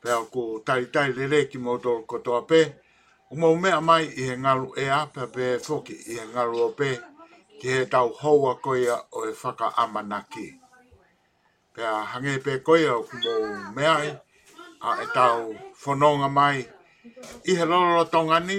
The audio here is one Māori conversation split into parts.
Pea ko Taitai rere ki Moutoru kotoa pe, o mau mea mai i he ngaru e a pea pe e foki i he ngaru o pe ki he tau houa koia o e whaka amana ki. Pea hange pe koia o ku mou mea e, a e tau whononga mai i he rorotonga ni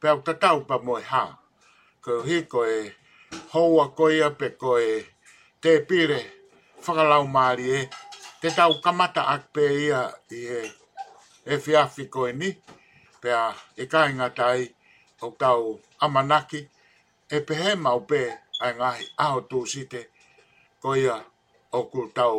Pea ka tau pa moe ha. Ko he koe houa koia pe koe te pire whakalau marie te tau ka mata ak pe ia i he e whiawhi koe ni pea e kainga tai o tau amanaki e pehe mau pe ai ngahi aho tu site koia oku tau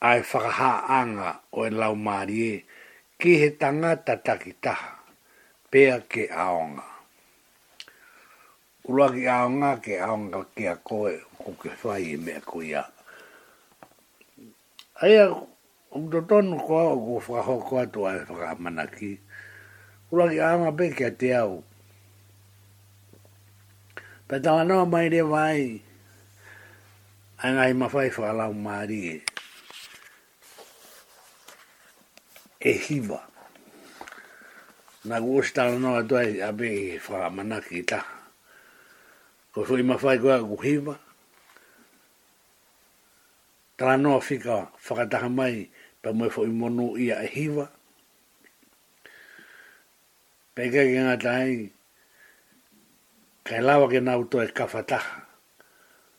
I whakahā anga oe Laumārie ki he tangata takitaha, pea ke aonga. Urua ki aonga, ke aonga ki a koe, ko ke whai he mea kuia. Aia uta tonu ko au ko whakahoko atu ai whakamanaki, urua ki aonga pea ki a Te Au. Pea tangata o Mairewai. Hai ngāi mawhai whakalau mārie e hiwa. Nā ku Ostara noa atu ai a May he whakamanaki i taha. Ko whai mawhai koe aku hiwa, tara noa whika whakataha mai pea moe whai mono ia e hiwa. Pei kai ki ngata ai, kai lawa ke nau to e kawhataha.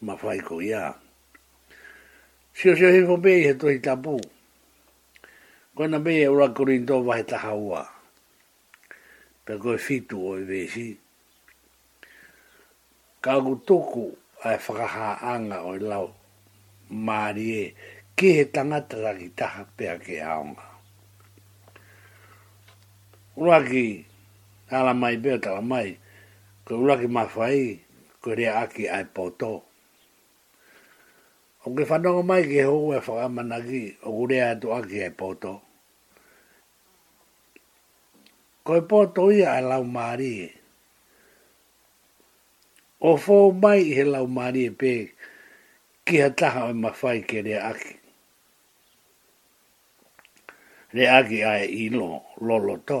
Ma whai ko ia. Sio sio hi fo bei he tohi tapu. Ko na bei e ora kori ndo va he taha ua. Pe ko e fitu o i vesi. Ka ku tuku a e whakaha anga o i lau. Maari e ki he tangata ra ki taha pe a ke aonga. Ura ki ala mai pe o tala mai. Ko ura ki ma whai. Kua rea aki ai poto. O ke whanonga mai ki hou e whakamanaki o ku rea atu aki ai poto. Ko e poto ia ai lau maari e. O fōu mai i he lau maari e pē ki ha taha o mawhai ke rea aki. Rea aki ai i lo, lolo to.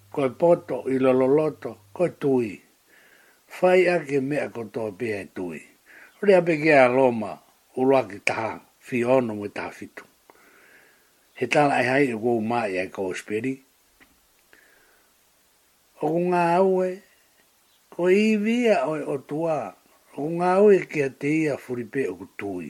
Koi poto i lololoto, koi tui. Whai ake mea ko to pea e tui. Reapekea Roma, Uruaki taha whi ono me taha whitu. He tala e hai e kou maa i ai kou speri. O ko nga aue, ko iivia oe o tua, o ko nga aue kia te ia furipe o ku tui.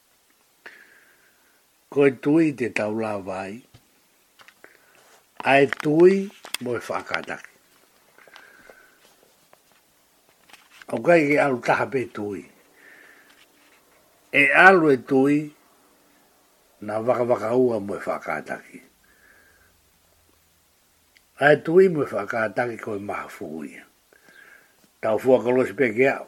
Koe tui te taurāwha ai. Ae tui moe whakataki. Ko kai ke aru taha pe tui. E alu e tui na wakawaka ua moe whakataki. Ae tui moe whakataki koe maha fukuia. Tau fuakalosi pe ke au.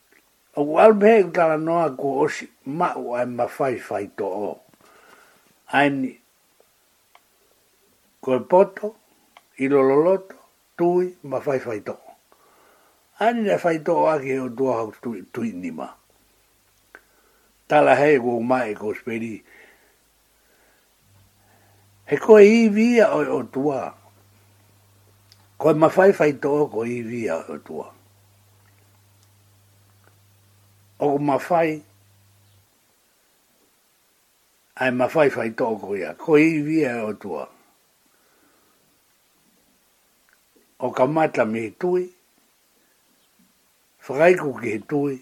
O ku alu he utala noa ku osi mahu ai ma whai whai to o. Ai ni koe poto, i lololoto, tui, ma whai whai to o. Ai ni ne whai to o aki he o tua hau tui, tui ni ma. Tala hei ku o mai e ku speri He koe iwi a oe o tua. Koe mawhaiwhai to oko iwi a oe o tua. Oko mawhai. Ai mawhaiwhai to oko ia. Koe iwi a oe o tua. O kamata mi tui. Whakaiku ki he tui.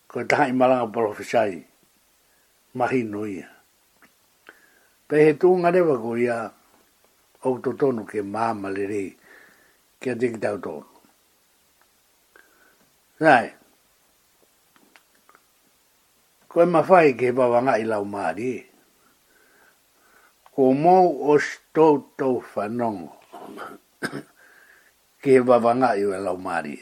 Kua taha i Maranga Porowhisaī, mahi nui ia. Pei he tūngarewa ko ia ou to tonu ke māma rere i, kia te ki tau tonu. Rae, koe ma whai ki he wawanga i lau mārie, ko mou os tou tou whanongo ki he wawanga i lau mārie.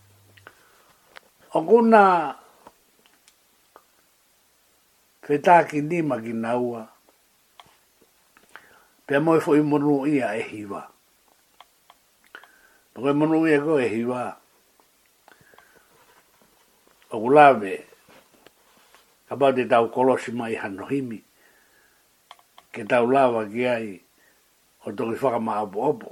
Akona te tāki nīma ki nā ua, pea moe fo i mono ia e hiwa. Pako i mono ia ko e hiwa, o ko lawe, ka pau te tau kolosi mai hano himi, ke tau lawa ki ai, o toki whakama apo apo.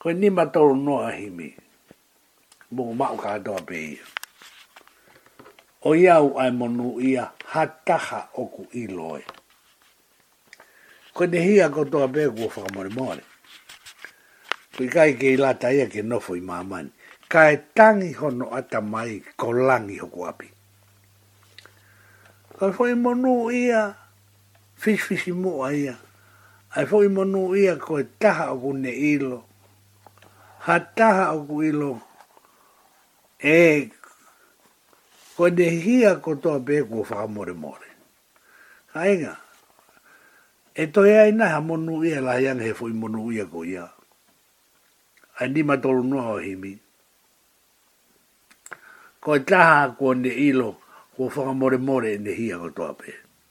Koe ni ma tolu noa himi. Mo ma o katoa pe ia. O ia u ai mo nu ia ha taha o ku i loe. Koe ni hi a kotoa pe ku o whakamore more. Kui kai ke i lata ia ke nofo i mamani. Kai tangi hono ata mai ko langi hoko api. Koe fo i mo nu ia. Whiswhisi mo a ia, ai fo'i manu ia koe taha o kune ilo, ha taha o ku ilo, e koine hia ko toa pe kua whakamoremore. Kainga, e tohe ai na ha monu ia la yang he fo'i monu ia ko ia. Ai ni ma tolu noa o himi. Koe taha kua ne ilo, kua whakamoremore ne hia ko toa pe.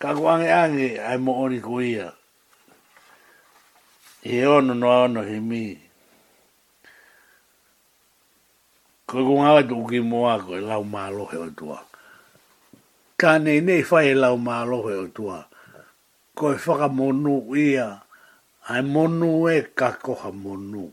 Ka ko angeange ai mo ori ko ia, he ono no ono he mi. Ko ko ngawe tu ki mo a ko e lau ma lohe o tua. Ka nei nei fai e lau ma lohe o tua. Ko e whaka monu ia, ai monu e ka koha monu.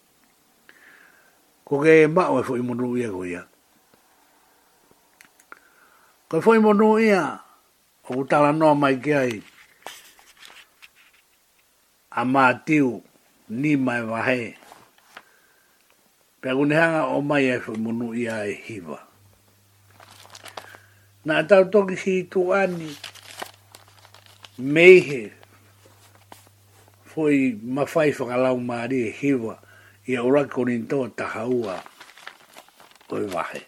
Ko ke mao e whoi mono ia ko ia. Ko e whoi mono ia o ku tala noa mai ki ai a Matiu ni mai wahe. Pea kunehanga o mai e whoi mono ia e hiva. Nā Tautoki ki tō Ani Meihe whoi ma whai whakarau mārie hiwa i a ora korin tō tahaua oi wahe.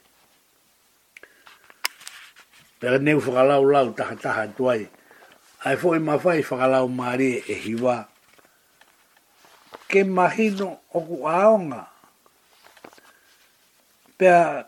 Pera neu whakarau lau taha taha tuai ai whoi ma whai whakarau mārie e hiwa ke mahino oku aonga pera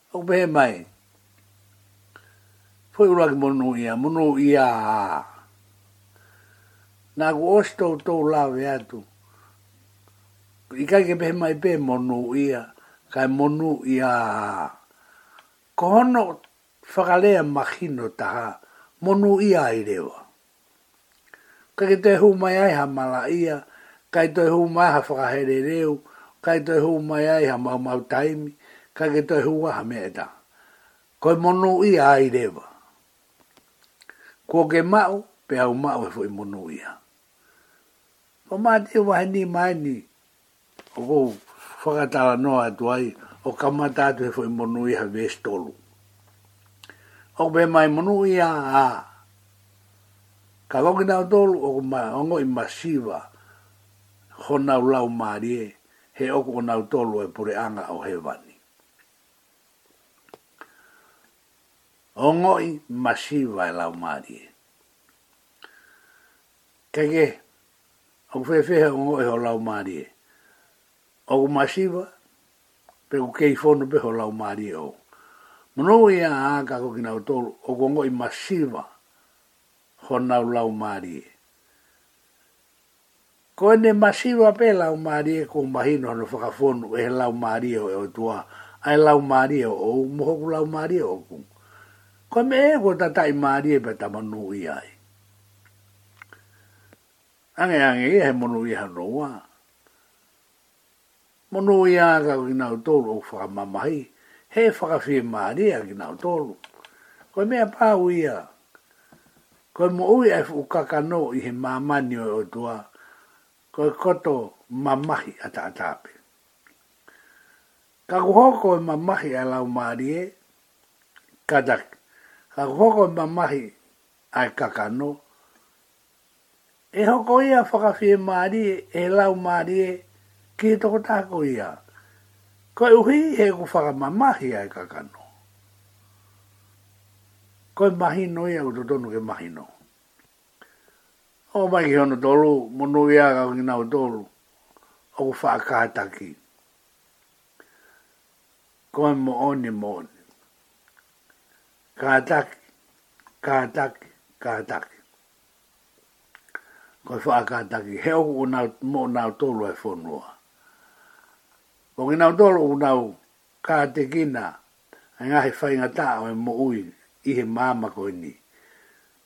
Ako pehe mai. Whoi ora ki mono ia, mono ia a. Na ko os to to la ve atu. I kai ke pehe mai pe mono ia, kai mono ia a. Ko hono whakalea makino taha, mono ia i rewa. Kai te toi hou mai ai ha mala ia, kai toi hou mai ha whakahere reo, kai toi hou mai ai ha maumau taimi, kai ke toi hou ai ha mea e ta. Koi mono ia ai rewa. Ko ke mao, pe au mao e fo i mono ia. Whamati e waheni mai ni, Ko whakatara noa atu ai, o ka mata atu he whai monu iha vesi tolu. O be mai monu ia a ka longi nau tolu o ma ongo i ma siva ho nau lau marie he oku o nau tolu e pure anga o he vani. Ongo i ma siva e lau marie. Kege Aku whewheha ko ngoe ho lau marie oku masiva pe ko kei fono pe ho lau marie ou. Mono i a aka ko ki nau tolu o ko ngoe masiva ho nau lau marie. Ko ene masiva pe lau marie ko mahino hono whakafonu e he lau marie o e o tua a e lau marie o ou mo hoku lau marie oku. Koe me e ko tatai marie pe tama nu i ai. Angeange ia he mono i aha no wa. Mono i a ga ki nau tolu o whakamamahi, he whakawhi maria ki nau tolu. Koe mea pāu ia, koe mo ui ai fuku kakano i he mamani o o tua, koe koto mamahi a ta atape. Ka kuhoko e mamahi a lau marie, ka tak, ka kuhoko e mamahi I kakano. E hoko ia whakawhie mārie, he lau mārie, ki he toko tāko ia. Koe uhi he uku whakamamahi I kakano. Koe mahino ia ko to tonu ke mahino. Oko mai ki hono tolu, mo no ia ka ki nau tolu. Oko whaakataki. Koe moone moone. Ka take, ka take, ka take. Koe wha ka take. He oku o nau, mo nau tolu e whonua. Ko ki nau tolu o nau, ka te kina, e ngahi whainga ta o e mo ui, i he maama koe ni.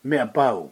Mea pau,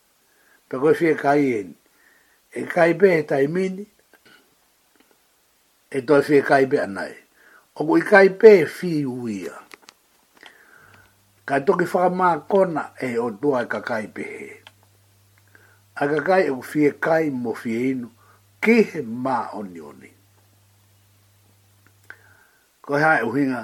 Pe koe whie kai en. E kai pe he tai mini. E toi whie kai pe anai. O kui kai pe whi uia. Kai toki whakama kona e he o tua e ka kai pe he. Ai ka kai e ku whie kai mo whie inu ki he ma oni oni. Koe hae uhinga.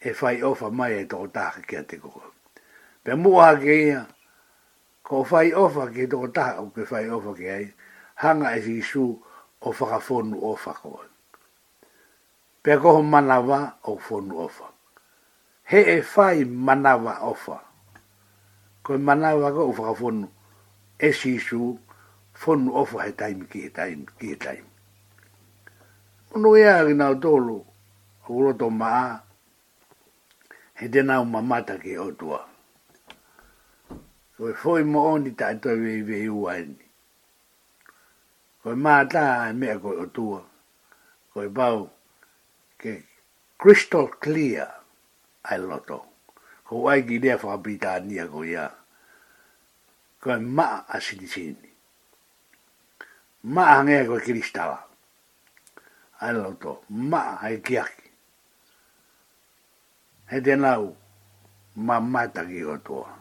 e whai owha mai e toko taha ki a Te Koko. Pea mua ake i a, ko whai owha ki toko taha o ke whai owha ki ai, hanga e Jisu o whakawhonu owha ko au. Pea koho manawa o whonu owha. He e whai manawa owha. Koe manawa ko u whakawhonu e Jisu whonu owha he taimi ki he taimi ki he taimi. Pono i a ki nao tolu, Ko roto mā, he tena o mamata ki Hotua. Koe whoi mo oni ta toi vei vei ua eni. Koe mā ta e mea koe o tua. Koe bau ke crystal clear ai roto. Ko ai ki rea whakapita ania ko ia. Koe maa a sini sini. Maa hangea koe kiristala. Ai roto, ma, ai ki aki. He tena u, ma mata ki o toa.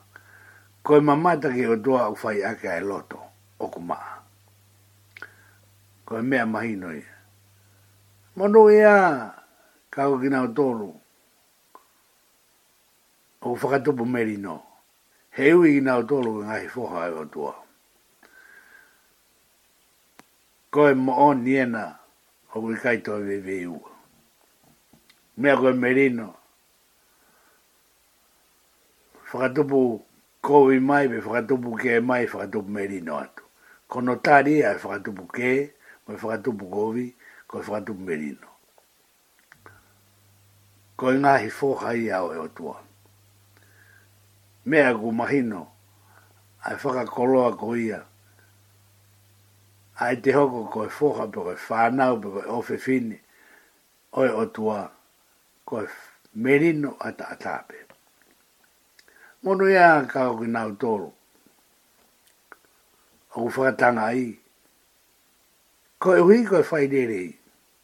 Ko e ma mata ki o toa u fai ake ai roto, o ku ma. Ko e mea mahi no ia. Mo no ia, ka u ki na o toru. O ku whakatupu meri no. He ui ki na o toru ki ngahi foha e o toa. Koe Mooniena o koe kaitoa wewei ua. Mea koe Merino, whakatupu kowi mai me whakatupu ke mai whakatupu Merino atu. Ko Notaria e whakatupu ke, koe whakatupu kowi, koe whakatupu Merino. Koinga he whōkaiao e Otua. Me aku mahino, I whakakoloa ko ia. I te hoko koe whoka pe koe whānau pe koe ōwhiwhine, oe Otua, koe Merino a ta Ataape. Mono ia ka hoki nāu tōru. Oku whakatanga i, Koe uhi koe whai rerei.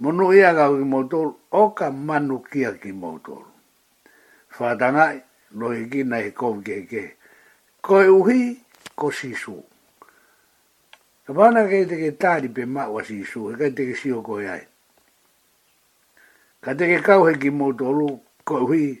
Mono ia kau ki mou tolu, oka manu kia ki mou tolu. Whatangai, nohi ki nei kou keke, ko he uhi, ko sisu. Ka whana kei teke tari pe maua sisu, he kai teke sio ko he ai. Ka teke kau he ki mou tolu, ko uhi,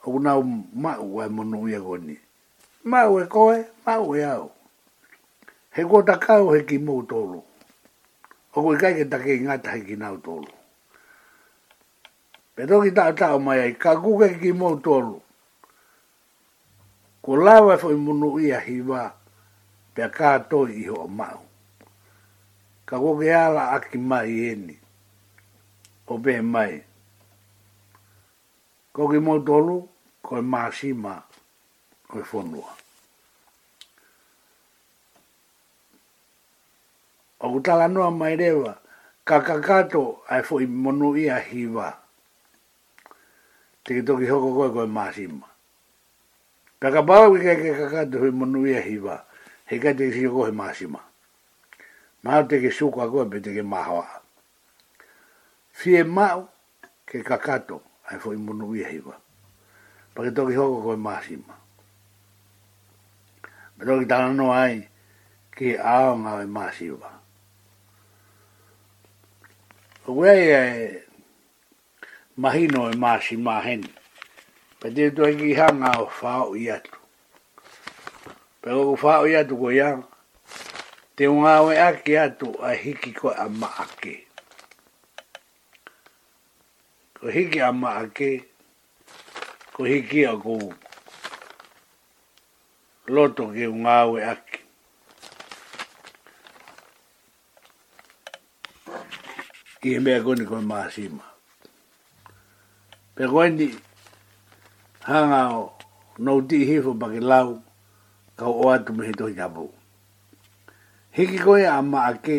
Aku nau mau wae manu ia koe ni. Mau e koe, mau e au. He kua takau he ki mou tolu. Oku i kai ke take i ngatahi ki nau tolu. Pe toki tau tau mai ai ka kuke ki mou tolu. Ko la wae fo i munu ia hi wa pea ka toi i ho a mau. Ka kuke ala aki mai e ni. Ope mai. Ko ki mau tonu, ko e Marcy ma, ko e Fonua. O ku tala noa mai rewa, ka kakato ai fo i monu i a Hiva. Tiki toki hoko koe ko e Marcy ma. Ka ka pau ki kai ke kakato hui monu i a Hiva, he kai tiki si ko he Marcy ma. Mao tiki suka koe pe tiki mahawa. Fie mau, Kei Kakato, ai fo i mono ia hiwa. Pake toki hoko koe Masima. Me toki tana no ai ki ao nga e Masiwa. Ko koe ai e mahino e Masima hen. Pe te utu ai ki ha nga o fao i atu. Pe ko fao i atu ko ia, te unga o e aki atu ai hiki koe a ma ake. Ko hiki a Maake, ko hiki a kou loto ki o ngā awe ake. Ki he mea koni koe māsima. Pea koe ni, hanga o no ti hifo pa ke lau, ka o atu me he tohi kapu. Hiki koe a Maake,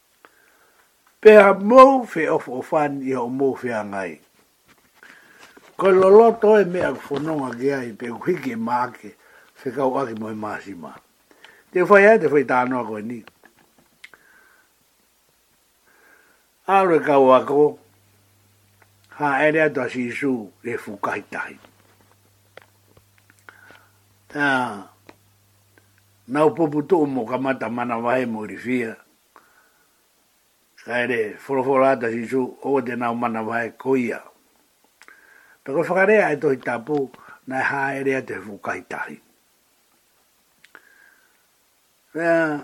Pea mou fe of o fan ia o mou fea ngai. Ko lolo to e mea ko fononga ke ai pe ko hiki e maake se kau aki mo e maasima. Te fai ai te fai tanoa koe ni. Alo e kau ako ha ere atu a sisu e fukai tahi. Ah. Nau popu too mo ka mata mana wahe mo rifia Kaere whorowhora ata sisu owa te nau mana wahe ko ia Pe koe whakarea e tohi tapu na e haerea te hufu kahi tahi Rea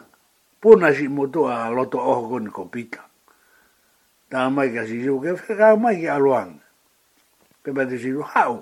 puna si mo toa loto oho koni ko pita Ta mai ka sisu ke whekau mai ki aluang Pe pati sisu hau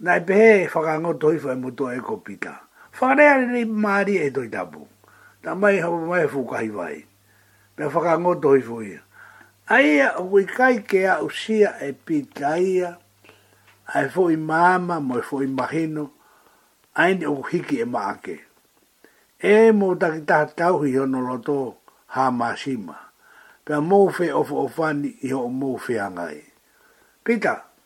Naipehe e whakangoto i whai motu a Ekopita. Whakarea riri mārie e toi tapu. Tamai hapa mai whukahi wai. Mea whakangoto i fo ia. Aia oku i kai ke a Usia e Pita ia, ae fo i māma moe fo i mahino, aini oku hiki e Maake. E mou takitaha tauhi iho no roto Hamasima, pea mou fe ofa ofani iho o mou wheangai. Pita,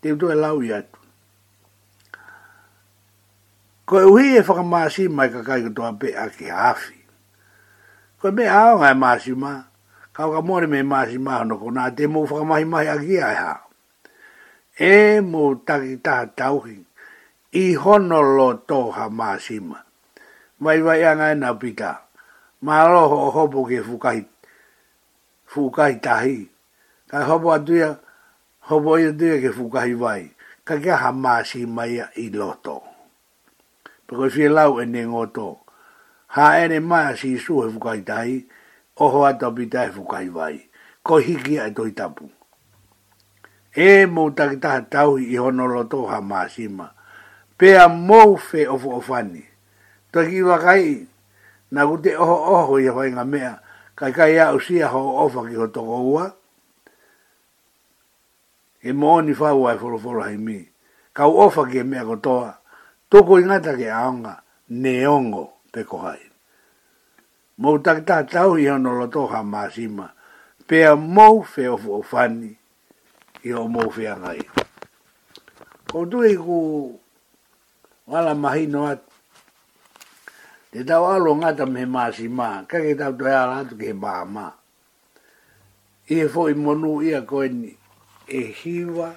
Te utu e lau i atu. Ko e uhi e whakamasi mai ka kai katoa pe a ki hawhi. Ko e me a o ngai masi ma, ka o ka mori me masi ma hono ko na te mo whakamahi mahi a ki a e ha. E mo taki taha tauhi, i hono lo to ha masi ma. Vai vai a ngai na pita, ma alo ho hopo ke fukahi, fukahi tahi. Kai hopo atuia, Hawaiian Day ke fukahi wai, ka ke aha maasi mai a i loto. Pe koe fie lau e ne ngo to. Haere mai a si su he fukahi tahi, oho a to pita he fukahi wai, ko hiki a e toi tapu. E mou takitaha tauhi i hono loto ha maasi ma. Pea mou fe ofo ofani. Toi ki iwa kai, na ku te oho oho i a whainga mea, kai kai a usi a ho ofa ki ho toko ua. He mōni whaua e whorowhoro hei mī. Kau owha ki he mea ko toa, toko i ngā take aonga, neongo, pekohai. Mou take tātau i hono roto ha māsima, whea mou whe o who o whani, i ho mou whea ngai. Ko tu i ku wala mahi no at, te tau alo ngata me he māsima, kake tau toi ala atu ki he māma. I who i monu ia koe ni, e hiwa,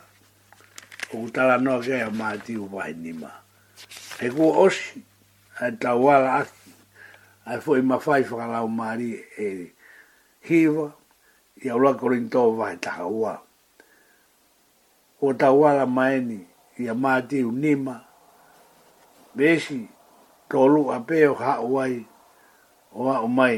o ku tala noa ke a Mati u wahi ni ma. He ku osi, ai ta wala aki, ai who i ma whai whakalau mari e hiwa, i a ula korin to wahi taka ua. Ko ta wala mai ni, i a Mati u ni ma, be si, to lu a peo ha uai, o a umai,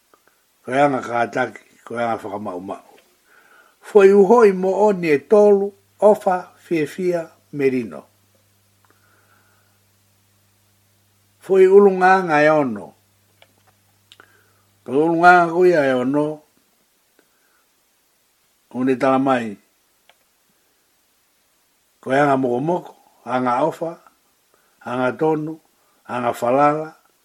Koe anga ka taki, koe anga whakamaumau. Whoi uho i mo oni e tolu, Ofa, Fiefia, me Rino. Whoi ulunga anga e ono. Whoi ulunga anga koia e ono, Oni tala mai, koe anga mokomoko, anga ofa, anga tonu, anga falala,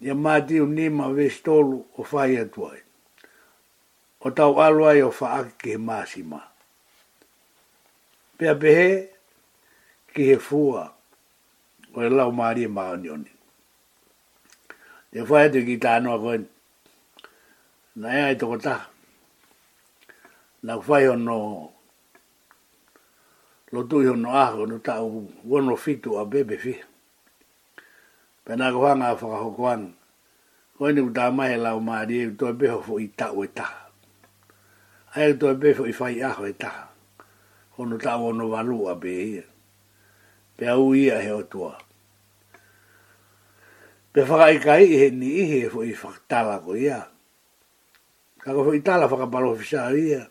I a Matiu ni ma vesi tolu o whai atu ai, o tau alo ai o whaaki ki he masi ma. Pea pehe ki he fua o e lau marie ma onioni. Ia whai atu ki ta noa koe na ea i toko ta, na ku whai hono lo tui hono aho no ta u wono fitu a bebe fi. Pēnā koha ngā whakahoko an. Koe nuku tā mai he lao mārie i u toi peho fo i tau e taha. Ai u toi pefo i whai aho e taha. Ono tau ono walu a be ia. Pea u ia he o tua. Pea whaka i kai i he ni i he fo i whakatala ko ia. Ka koe fo i tala whakapalo fisa a ia.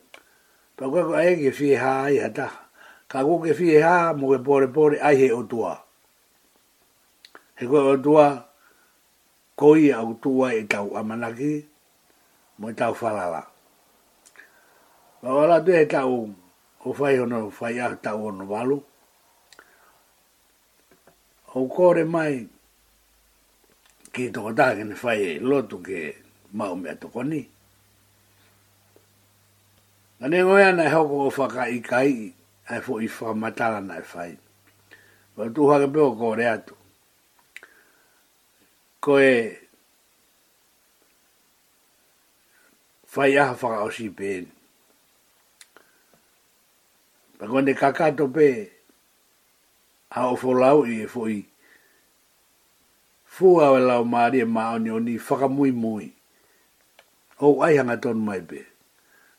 Pea koe koe ai ke fie haa i ha taha. Ka koe ke fie haa mo ke pore pore ai he o tua. He koe o tua, ko ia au tu ai e tau amanaki, mo e tau whalala. Wa wala tu e tau o whai hono whai a tau hono walu. O kore mai ki toko taha kene whai e lotu ke mau mea toko ni. Kane ngoi ana e hoko o whaka i kai i Ae fo i fa matalana e fai. Wa tu ha ke peo ko re atu. Ko e fai aha fa o si pe. Pa ko ne kaka to pe a o fo lau i e fo i fu a o lau maari e maa ni o ni faka mui mui. O ai hanga ton mai pe.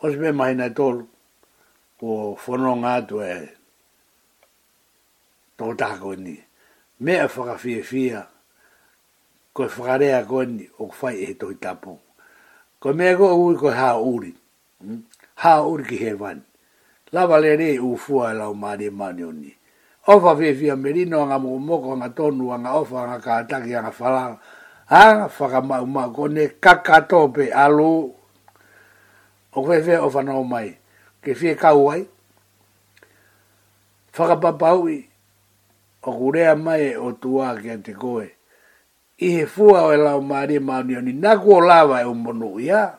Hosi me mahi nei tolu, ko whanonga atu e toko taha koe ni. Me e whakawhiwhia, koe whakarea koe ni, o whai e he tohi tapu. Koe mea koe ui koe haa uri, haa uri ki Heaven. Lava lere i uwhua e lau mā rima ni oni. Ofa whiwhia me rino anga mokomoko, anga tonu, anga ofa, anga kātaki, anga wharanga, anga whakamaumau kone kaka tōpe alu o whewhea o whanau mai ke whie kau ai. Whakapapau i o kurea mai e o tua ki a te koe. I he fua o e lau mā rima ni oni naku o lava e umonu ia.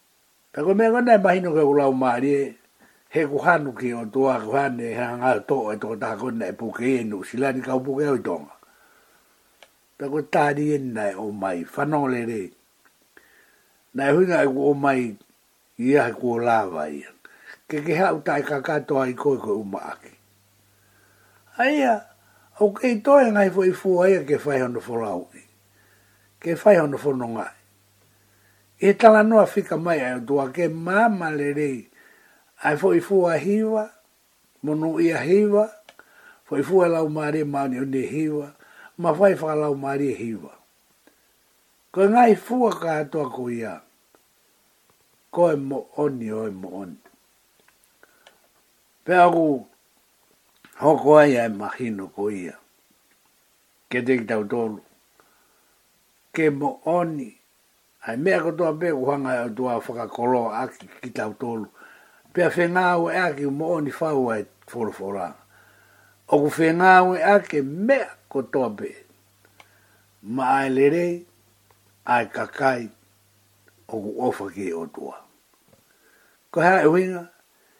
Kei konei ngana e mahi noke ko lau marie, he ko hanuki o to aku hane he hangau to e to ta kona e puke e nu sila ni kau puke o tonga. Ta ko tari e na e o mai whano le re. Na e huinga e ko o mai i ahi ko lava i. Ke ke hau ta e kakatoa i koi ko uma aki. Aia, au kei to e ngai fo i fua ia ke whai hono folau i. Ke whai hono fono ngai. I tala noa whika mai ai o Tuake mā Malerei ai fo i fua hiwa, mo no ia hiwa, fo i fua lau marie maonioni hiwa, ma whai wha lau marie hiwa. Koe nga i fua ka atoa ko ia, koe mo oni oe mo oni. Pea oku hoko ai ai ma hino ko ia. Ke te ki tau tonu. Ke mo oni. I mea ko toa pe ko hanga e o toa whakakoro aki ki tau tonu. Pea whenga au e aki u mo oni whau ai foro foranga. O ku whenga au e aki ke mea ko toa pe. Ma ai lerei, ai kakai, o ku ofa ki e o toa. Ko hea e winga,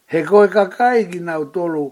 he koe kakai ki nau tolu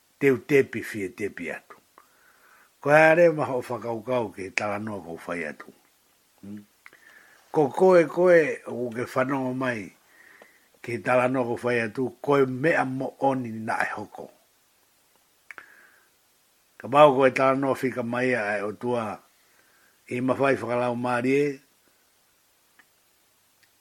teu tepi fie tepi atu. Koe haere maha o whakaukau ke he tara noa kau whai atu. Hm. Ko koe koe o ke whanonga mai ke he tara noa kau whai atu, koe mea mo oni na e hoko. Ka mau koe tara noa fika mai a e o tua i mawhai whakalau marie,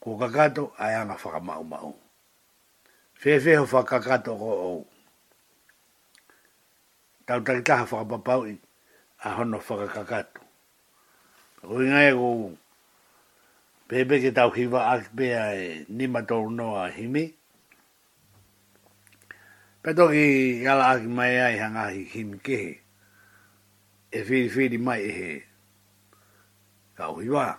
Ko Kakato ae anga whakamaumau. Whewheho wha Kakato ko ou. Tau takitaha whakapapau i a hono whaka Kakato. Ko inga e ko Pepe ke tau hiwa ak pea e nima tolu no a Himi. Peto ki yala ak mai ai hanga hi Himi kehe. E whiri whiri mai e he. Kau hiwa.